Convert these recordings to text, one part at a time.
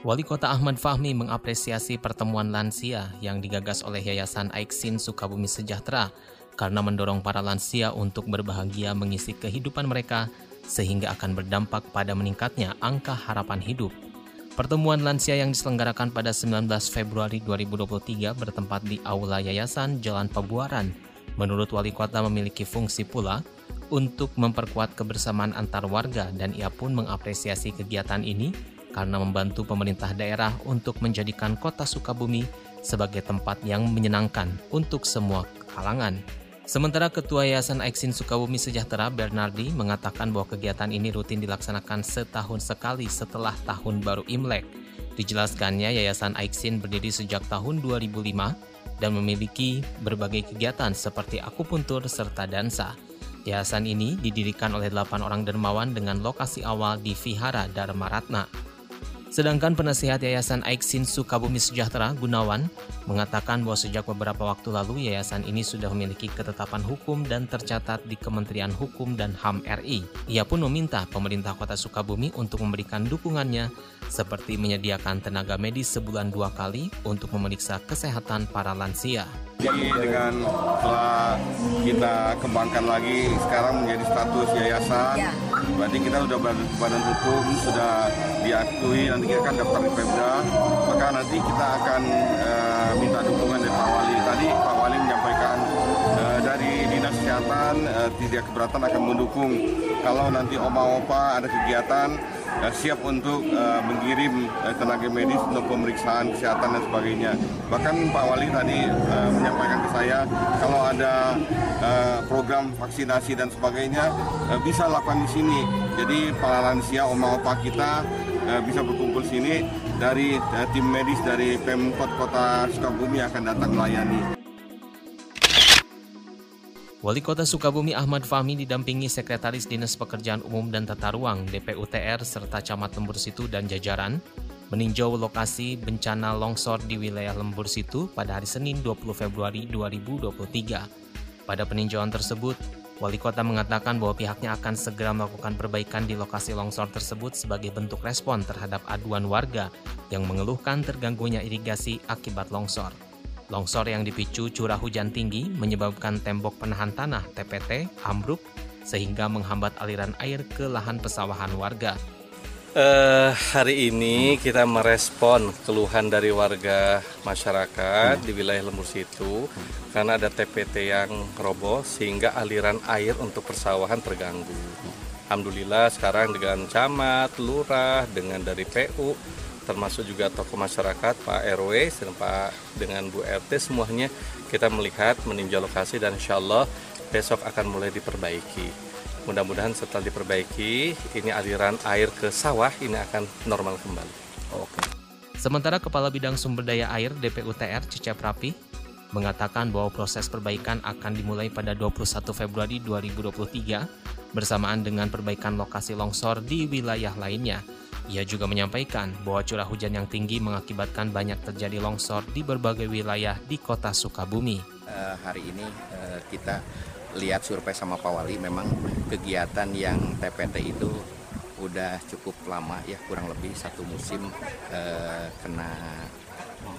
Wali Kota Ahmad Fahmi mengapresiasi pertemuan lansia yang digagas oleh Yayasan Aiksin Sukabumi Sejahtera karena mendorong para lansia untuk berbahagia mengisi kehidupan mereka sehingga akan berdampak pada meningkatnya angka harapan hidup. Pertemuan lansia yang diselenggarakan pada 19 Februari 2023 bertempat di Aula Yayasan Jalan Pabuaran. Menurut Wali Kota memiliki fungsi pula untuk memperkuat kebersamaan antar warga dan ia pun mengapresiasi kegiatan ini karena membantu pemerintah daerah untuk menjadikan kota Sukabumi sebagai tempat yang menyenangkan untuk semua kalangan. Sementara Ketua Yayasan Aiksin Sukabumi Sejahtera Bernardi mengatakan bahwa kegiatan ini rutin dilaksanakan setahun sekali setelah tahun baru Imlek. Dijelaskannya Yayasan Aiksin berdiri sejak tahun 2005 dan memiliki berbagai kegiatan seperti akupuntur serta dansa. Yayasan ini didirikan oleh 8 orang dermawan dengan lokasi awal di Vihara Dharma Ratna. Sedangkan penasihat Yayasan Aiksin Sukabumi Sejahtera Gunawan mengatakan bahwa sejak beberapa waktu lalu yayasan ini sudah memiliki ketetapan hukum dan tercatat di Kementerian Hukum dan HAM RI. Ia pun meminta pemerintah kota Sukabumi untuk memberikan dukungannya seperti menyediakan tenaga medis sebulan dua kali untuk memeriksa kesehatan para lansia. Jadi dengan telah kita kembangkan lagi sekarang menjadi status yayasan, ya. berarti kita sudah badan hukum sudah diakui nanti kita akan daftar di Pemda, maka nanti kita akan uh, minta dukungan dari Pak Wali. Tadi Pak Wali menyampaikan uh, dari dinas kesehatan uh, tidak keberatan akan mendukung kalau nanti oma-opa ada kegiatan uh, siap untuk uh, mengirim uh, tenaga medis untuk pemeriksaan kesehatan dan sebagainya. Bahkan Pak Wali tadi uh, menyampaikan ke saya kalau ada uh, program vaksinasi dan sebagainya uh, bisa lakukan di sini. Jadi para lansia oma opa kita uh, bisa berkumpul sini dari uh, tim medis dari Pemkot Kota Sukabumi akan datang melayani. Wali Kota Sukabumi Ahmad Fahmi didampingi Sekretaris Dinas Pekerjaan Umum dan Tata Ruang DPUTR serta Camat Lembur Situ dan jajaran meninjau lokasi bencana longsor di wilayah Lembur Situ pada hari Senin 20 Februari 2023. Pada peninjauan tersebut, Wali Kota mengatakan bahwa pihaknya akan segera melakukan perbaikan di lokasi longsor tersebut sebagai bentuk respon terhadap aduan warga yang mengeluhkan terganggunya irigasi akibat longsor. Longsor yang dipicu curah hujan tinggi menyebabkan tembok penahan tanah TPT ambruk sehingga menghambat aliran air ke lahan pesawahan warga. Uh, hari ini kita merespon keluhan dari warga masyarakat hmm. di wilayah Lembur Situ hmm. karena ada TPT yang roboh sehingga aliran air untuk persawahan terganggu. Alhamdulillah sekarang dengan camat, lurah, dengan dari PU termasuk juga tokoh masyarakat Pak RW dan Pak dengan Bu RT semuanya kita melihat meninjau lokasi dan insya Allah besok akan mulai diperbaiki. Mudah-mudahan setelah diperbaiki ini aliran air ke sawah ini akan normal kembali. Oke. Sementara Kepala Bidang Sumber Daya Air DPUTR Cicep Rapi mengatakan bahwa proses perbaikan akan dimulai pada 21 Februari 2023 bersamaan dengan perbaikan lokasi longsor di wilayah lainnya ia juga menyampaikan bahwa curah hujan yang tinggi mengakibatkan banyak terjadi longsor di berbagai wilayah di kota Sukabumi. Uh, hari ini uh, kita lihat survei sama Pak Wali memang kegiatan yang TPT itu udah cukup lama ya kurang lebih satu musim uh, kena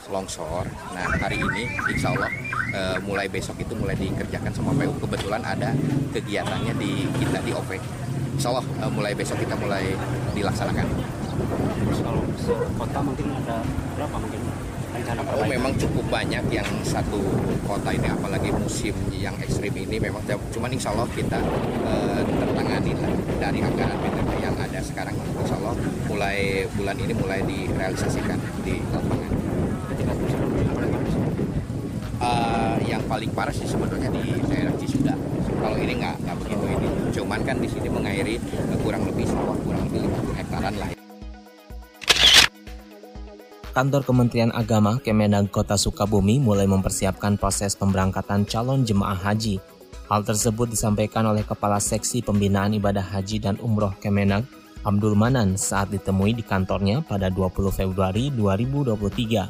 longsor. Nah hari ini insya Allah uh, mulai besok itu mulai dikerjakan sama PU. Kebetulan ada kegiatannya di kita di OV. Insya Allah uh, mulai besok kita mulai dilaksanakan. Terus kalau kota mungkin ada berapa mungkin rencana Oh memang cukup banyak yang satu kota ini apalagi musim yang ekstrim ini memang cuman insya Allah kita uh, tertangani lah dari anggaran BTP yang ada sekarang insya Allah mulai bulan ini mulai direalisasikan di lapangan. Uh, yang paling parah sih sebetulnya di daerah Cisuda. Kalau ini nggak nggak begitu ini. Cuman kan di sini mengairi kurang lebih sawah kurang lebih 50 hektaran lah. Kantor Kementerian Agama Kemenag Kota Sukabumi mulai mempersiapkan proses pemberangkatan calon jemaah haji. Hal tersebut disampaikan oleh Kepala Seksi Pembinaan Ibadah Haji dan Umroh Kemenag, Abdul Manan saat ditemui di kantornya pada 20 Februari 2023.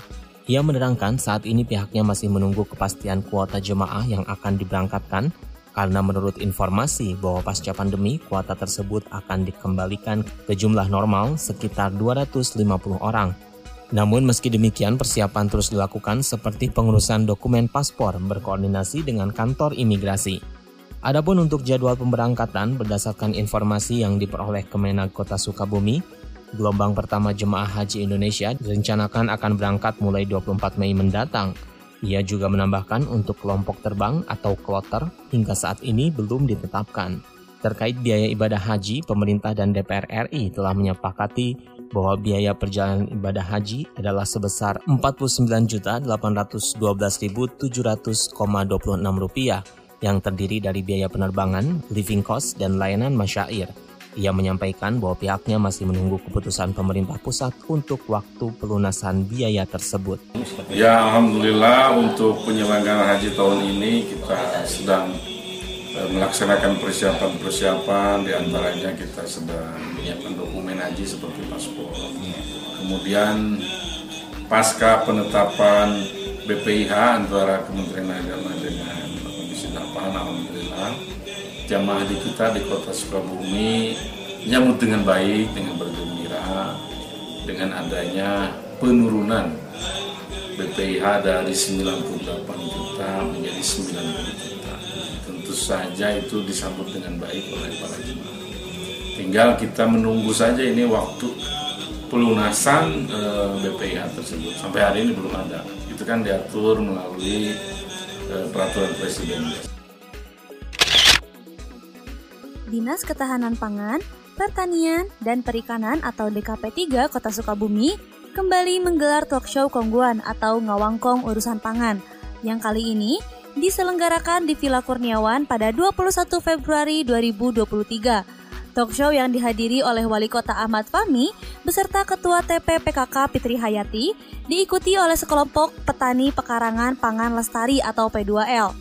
Ia menerangkan saat ini pihaknya masih menunggu kepastian kuota jemaah yang akan diberangkatkan karena menurut informasi bahwa pasca pandemi kuota tersebut akan dikembalikan ke jumlah normal sekitar 250 orang. Namun meski demikian persiapan terus dilakukan seperti pengurusan dokumen paspor berkoordinasi dengan kantor imigrasi. Adapun untuk jadwal pemberangkatan berdasarkan informasi yang diperoleh Kemenag Kota Sukabumi, gelombang pertama jemaah haji Indonesia direncanakan akan berangkat mulai 24 Mei mendatang. Ia juga menambahkan untuk kelompok terbang atau kloter hingga saat ini belum ditetapkan. Terkait biaya ibadah haji, pemerintah dan DPR RI telah menyepakati bahwa biaya perjalanan ibadah haji adalah sebesar Rp49.812.700,26 yang terdiri dari biaya penerbangan, living cost, dan layanan masyair. Ia menyampaikan bahwa pihaknya masih menunggu keputusan pemerintah pusat untuk waktu pelunasan biaya tersebut. Ya Alhamdulillah untuk penyelenggaraan haji tahun ini kita sedang melaksanakan persiapan-persiapan di antaranya kita sedang menyiapkan dokumen haji seperti paspor. Kemudian pasca penetapan BPIH antara Kementerian Agama dengan Komisi 8 Alhamdulillah jamaah di kita di kota Sukabumi nyambut dengan baik dengan bergembira dengan adanya penurunan BPIH dari 98 juta menjadi 90 juta tentu saja itu disambut dengan baik oleh para jemaah. Tinggal kita menunggu saja ini waktu pelunasan e, eh, BPIH tersebut. Sampai hari ini belum ada. Itu kan diatur melalui e, peraturan presiden. Dinas Ketahanan Pangan, Pertanian, dan Perikanan atau DKP 3 Kota Sukabumi kembali menggelar talk show Kongguan atau Ngawangkong Urusan Pangan yang kali ini diselenggarakan di Villa Kurniawan pada 21 Februari 2023. Talk show yang dihadiri oleh Wali Kota Ahmad Fahmi beserta Ketua TP PKK Fitri Hayati diikuti oleh sekelompok petani pekarangan pangan lestari atau P2L.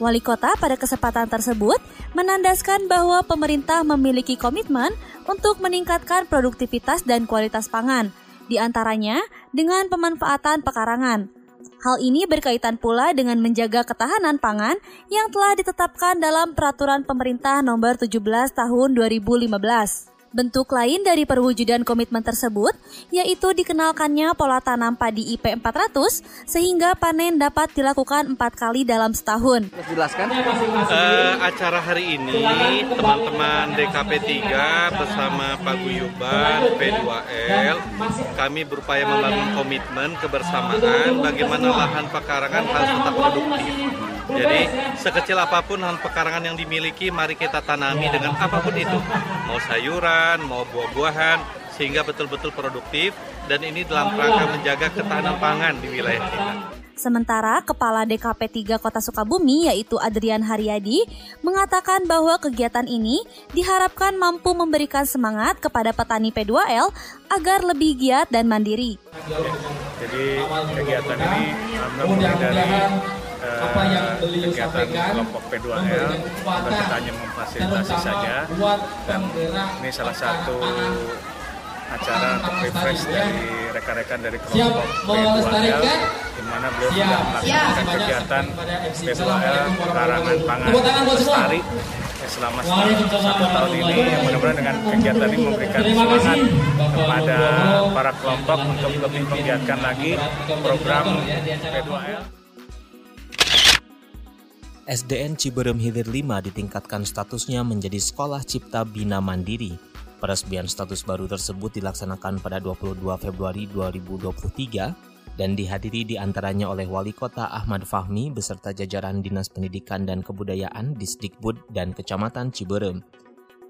Wali Kota pada kesempatan tersebut menandaskan bahwa pemerintah memiliki komitmen untuk meningkatkan produktivitas dan kualitas pangan, di antaranya dengan pemanfaatan pekarangan. Hal ini berkaitan pula dengan menjaga ketahanan pangan yang telah ditetapkan dalam Peraturan Pemerintah Nomor 17 Tahun 2015. Bentuk lain dari perwujudan komitmen tersebut yaitu dikenalkannya pola tanam padi IP 400 sehingga panen dapat dilakukan empat kali dalam setahun. Jelaskan. Uh, acara hari ini teman-teman DKP 3 bersama Pak Guyuban P2L kami berupaya membangun komitmen kebersamaan bagaimana lahan pekarangan harus tetap produktif jadi sekecil apa pun lahan pekarangan yang dimiliki, mari kita tanami dengan apa pun itu. Mau sayuran, mau buah-buahan, sehingga betul-betul produktif dan ini dalam rangka menjaga ketahanan pangan di wilayah kita. Sementara Kepala DKP 3 Kota Sukabumi yaitu Adrian Haryadi mengatakan bahwa kegiatan ini diharapkan mampu memberikan semangat kepada petani P2L agar lebih giat dan mandiri. Jadi kegiatan ini mulai dari apa yang beliau kegiatan kelompok P2L bukan hanya memfasilitasi saja. dan ini salah satu acara untuk refresh dari rekan-rekan dari kelompok P2L di mana beliau sudah melaksanakan kegiatan P2L karangan pangan lestari. Selama satu tahun ini yang mudah-mudahan dengan kegiatan ini memberikan semangat kepada para kelompok untuk lebih menggiatkan lagi program P2L. SDN Ciberem Hilir 5 ditingkatkan statusnya menjadi Sekolah Cipta Bina Mandiri. Peresmian status baru tersebut dilaksanakan pada 22 Februari 2023 dan dihadiri di antaranya oleh Wali Kota Ahmad Fahmi beserta jajaran Dinas Pendidikan dan Kebudayaan Disdikbud dan Kecamatan Ciberem.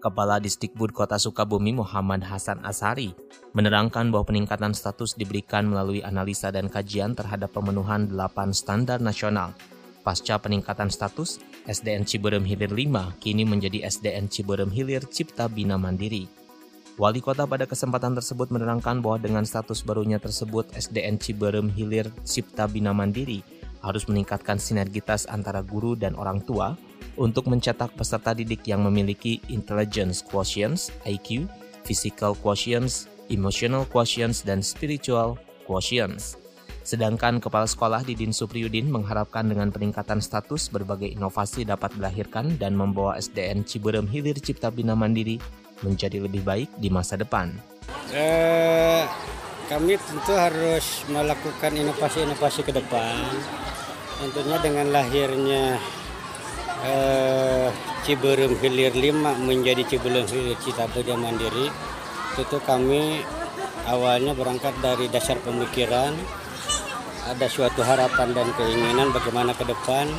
Kepala Disdikbud Kota Sukabumi Muhammad Hasan Asari menerangkan bahwa peningkatan status diberikan melalui analisa dan kajian terhadap pemenuhan 8 standar nasional Pasca peningkatan status, SDN Ciberem Hilir 5 kini menjadi SDN Ciberem Hilir Cipta Bina Mandiri. Wali kota pada kesempatan tersebut menerangkan bahwa dengan status barunya tersebut SDN Ciberem Hilir Cipta Bina Mandiri harus meningkatkan sinergitas antara guru dan orang tua untuk mencetak peserta didik yang memiliki intelligence quotients IQ, physical quotients, emotional quotients, dan spiritual quotients. Sedangkan Kepala Sekolah Didin Supriyudin mengharapkan dengan peningkatan status berbagai inovasi dapat dilahirkan dan membawa SDN Ciberem Hilir Cipta Bina Mandiri menjadi lebih baik di masa depan. Eh, kami tentu harus melakukan inovasi-inovasi ke depan. Tentunya dengan lahirnya eh, Ciberem Hilir 5 menjadi Ciberem Hilir Cipta Bina Mandiri, tentu kami awalnya berangkat dari dasar pemikiran ada suatu harapan dan keinginan bagaimana ke depan.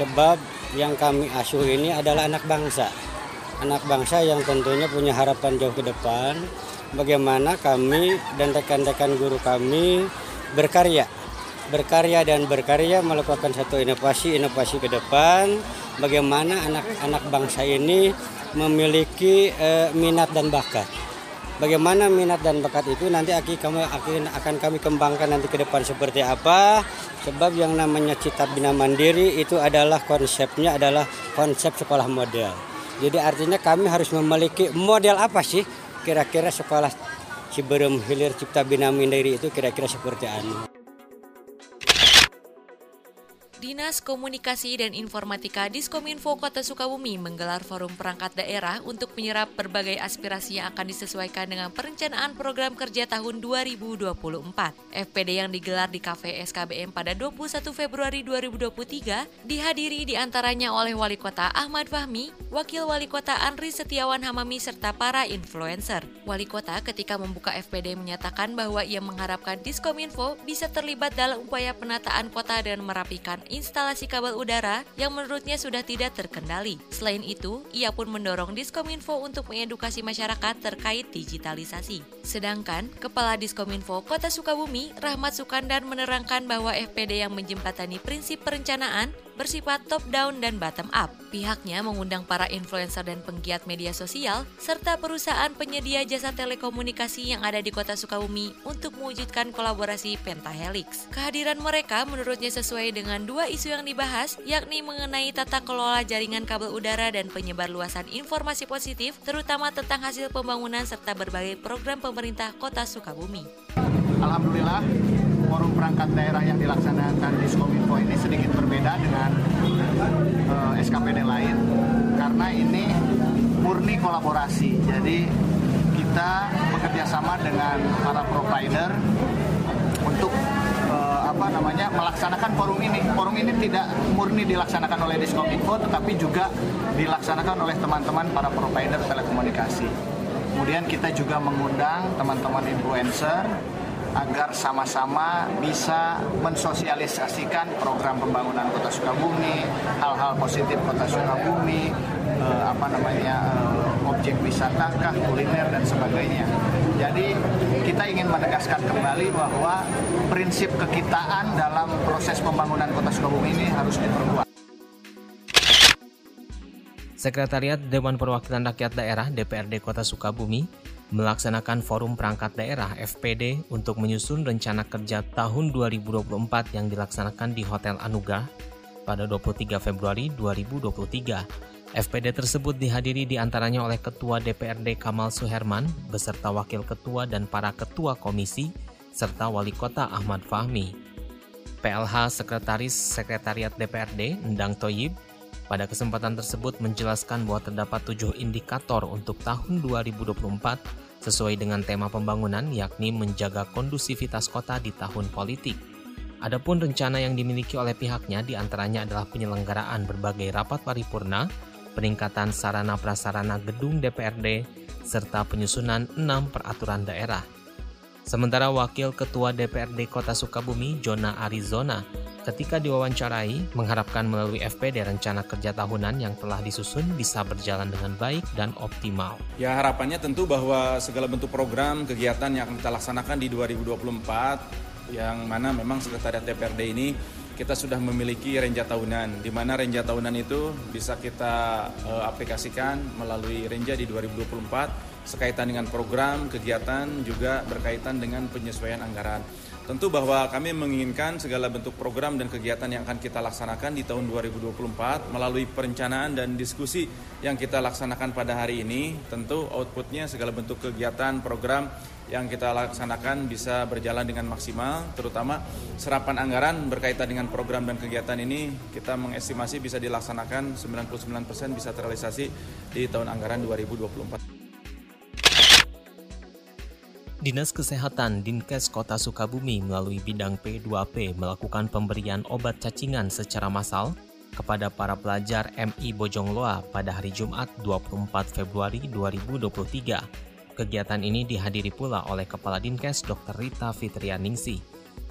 Sebab yang kami asuh ini adalah anak bangsa. Anak bangsa yang tentunya punya harapan jauh ke depan. Bagaimana kami dan rekan-rekan guru kami berkarya. Berkarya dan berkarya melakukan satu inovasi-inovasi ke depan. Bagaimana anak-anak bangsa ini memiliki eh, minat dan bakat bagaimana minat dan bakat itu nanti akan kami akan kami kembangkan nanti ke depan seperti apa. Sebab yang namanya cita bina mandiri itu adalah konsepnya adalah konsep sekolah model. Jadi artinya kami harus memiliki model apa sih? Kira-kira sekolah Ciberem Hilir Cipta Bina Mandiri itu kira-kira seperti anu. Dinas Komunikasi dan Informatika Diskominfo Kota Sukabumi menggelar forum perangkat daerah untuk menyerap berbagai aspirasi yang akan disesuaikan dengan perencanaan program kerja tahun 2024. FPD yang digelar di Cafe SKBM pada 21 Februari 2023 dihadiri di antaranya oleh Wali Kota Ahmad Fahmi, Wakil Wali Kota Andri Setiawan Hamami, serta para influencer. Wali Kota ketika membuka FPD menyatakan bahwa ia mengharapkan Diskominfo bisa terlibat dalam upaya penataan kota dan merapikan instalasi kabel udara yang menurutnya sudah tidak terkendali. Selain itu, ia pun mendorong Diskominfo untuk mengedukasi masyarakat terkait digitalisasi. Sedangkan, Kepala Diskominfo Kota Sukabumi, Rahmat Sukandar menerangkan bahwa FPD yang menjembatani prinsip perencanaan bersifat top down dan bottom up. Pihaknya mengundang para influencer dan penggiat media sosial serta perusahaan penyedia jasa telekomunikasi yang ada di Kota Sukabumi untuk mewujudkan kolaborasi Pentahelix. Kehadiran mereka menurutnya sesuai dengan dua isu yang dibahas, yakni mengenai tata kelola jaringan kabel udara dan penyebar luasan informasi positif, terutama tentang hasil pembangunan serta berbagai program pemerintah Kota Sukabumi. Alhamdulillah, forum perangkat daerah yang dilaksanakan di Skominfo ini sedikit berbeda dengan uh, eh, SKPD lain karena ini murni kolaborasi. Jadi kita bekerja sama dengan para provider untuk uh, apa namanya melaksanakan forum ini. Forum ini tidak murni dilaksanakan oleh Diskominfo, tetapi juga dilaksanakan oleh teman-teman para provider telekomunikasi. Kemudian kita juga mengundang teman-teman influencer agar sama-sama bisa mensosialisasikan program pembangunan Kota Sukabumi, hal-hal positif Kota Sukabumi, eh, apa namanya eh, objek wisata kah, kuliner dan sebagainya. Jadi kita ingin menegaskan kembali bahwa prinsip kekitaan dalam proses pembangunan Kota Sukabumi ini harus diperkuat. Sekretariat Dewan Perwakilan Rakyat Daerah DPRD Kota Sukabumi melaksanakan forum perangkat daerah FPD untuk menyusun rencana kerja tahun 2024 yang dilaksanakan di Hotel Anugrah pada 23 Februari 2023. FPD tersebut dihadiri di antaranya oleh Ketua DPRD Kamal Suherman beserta Wakil Ketua dan para Ketua Komisi serta Wali Kota Ahmad Fahmi. PLH Sekretaris Sekretariat DPRD Endang Toyib pada kesempatan tersebut menjelaskan bahwa terdapat tujuh indikator untuk tahun 2024 sesuai dengan tema pembangunan yakni menjaga kondusivitas kota di tahun politik. Adapun rencana yang dimiliki oleh pihaknya di antaranya adalah penyelenggaraan berbagai rapat paripurna, peningkatan sarana prasarana gedung DPRD, serta penyusunan enam peraturan daerah. Sementara Wakil Ketua DPRD Kota Sukabumi, Jona Arizona, ketika diwawancarai mengharapkan melalui FPD rencana kerja tahunan yang telah disusun bisa berjalan dengan baik dan optimal. Ya harapannya tentu bahwa segala bentuk program kegiatan yang kita laksanakan di 2024 yang mana memang Sekretariat DPRD ini kita sudah memiliki renja tahunan, di mana renja tahunan itu bisa kita uh, aplikasikan melalui renja di 2024 sekaitan dengan program, kegiatan, juga berkaitan dengan penyesuaian anggaran. Tentu bahwa kami menginginkan segala bentuk program dan kegiatan yang akan kita laksanakan di tahun 2024 melalui perencanaan dan diskusi yang kita laksanakan pada hari ini. Tentu outputnya segala bentuk kegiatan, program yang kita laksanakan bisa berjalan dengan maksimal, terutama serapan anggaran berkaitan dengan program dan kegiatan ini kita mengestimasi bisa dilaksanakan 99% bisa terrealisasi di tahun anggaran 2024. Dinas Kesehatan Dinkes Kota Sukabumi melalui bidang P2P melakukan pemberian obat cacingan secara massal kepada para pelajar MI Bojongloa pada hari Jumat 24 Februari 2023 Kegiatan ini dihadiri pula oleh Kepala Dinkes Dr. Rita Fitrianingsi.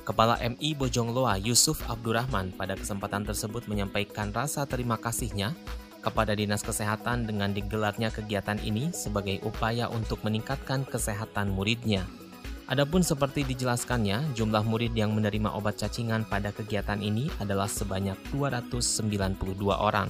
Kepala MI Bojongloa Yusuf Abdurrahman pada kesempatan tersebut menyampaikan rasa terima kasihnya kepada Dinas Kesehatan dengan digelarnya kegiatan ini sebagai upaya untuk meningkatkan kesehatan muridnya. Adapun seperti dijelaskannya, jumlah murid yang menerima obat cacingan pada kegiatan ini adalah sebanyak 292 orang.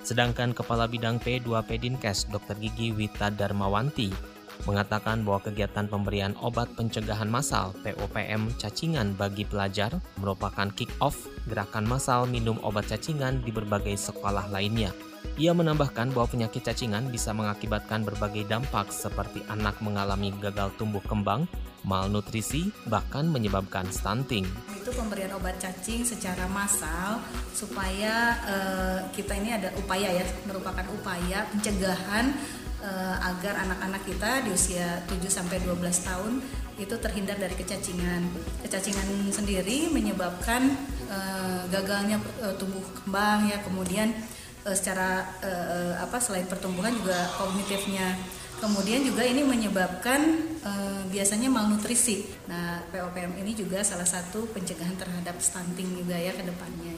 Sedangkan Kepala Bidang P2P Dinkes Dr. Gigi Wita Darmawanti mengatakan bahwa kegiatan pemberian obat pencegahan massal POPM cacingan bagi pelajar merupakan kick-off gerakan massal minum obat cacingan di berbagai sekolah lainnya. Ia menambahkan bahwa penyakit cacingan bisa mengakibatkan berbagai dampak seperti anak mengalami gagal tumbuh kembang, malnutrisi, bahkan menyebabkan stunting. Itu pemberian obat cacing secara massal supaya uh, kita ini ada upaya ya, merupakan upaya pencegahan uh, agar anak-anak kita di usia 7 sampai 12 tahun itu terhindar dari kecacingan. Kecacingan sendiri menyebabkan uh, gagalnya uh, tumbuh kembang ya, kemudian uh, secara uh, apa selain pertumbuhan juga kognitifnya. Kemudian juga ini menyebabkan uh, biasanya malnutrisi. Nah, POPM ini juga salah satu pencegahan terhadap stunting juga ya ke depannya.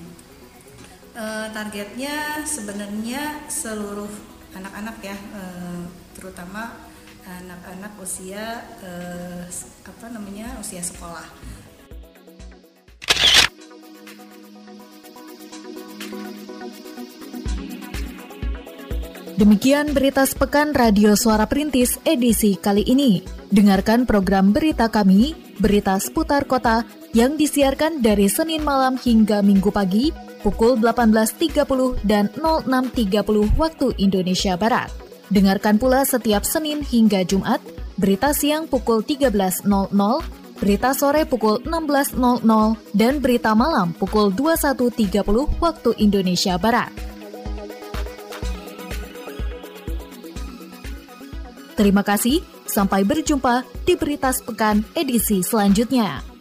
Uh, targetnya sebenarnya seluruh anak-anak ya eh, terutama anak-anak usia eh, apa namanya usia sekolah. Demikian berita sepekan Radio Suara Perintis edisi kali ini. Dengarkan program berita kami, berita seputar kota yang disiarkan dari Senin malam hingga Minggu pagi pukul 18.30 dan 06.30 waktu Indonesia Barat. Dengarkan pula setiap Senin hingga Jumat, berita siang pukul 13.00, berita sore pukul 16.00, dan berita malam pukul 21.30 waktu Indonesia Barat. Terima kasih, sampai berjumpa di Berita Sepekan edisi selanjutnya.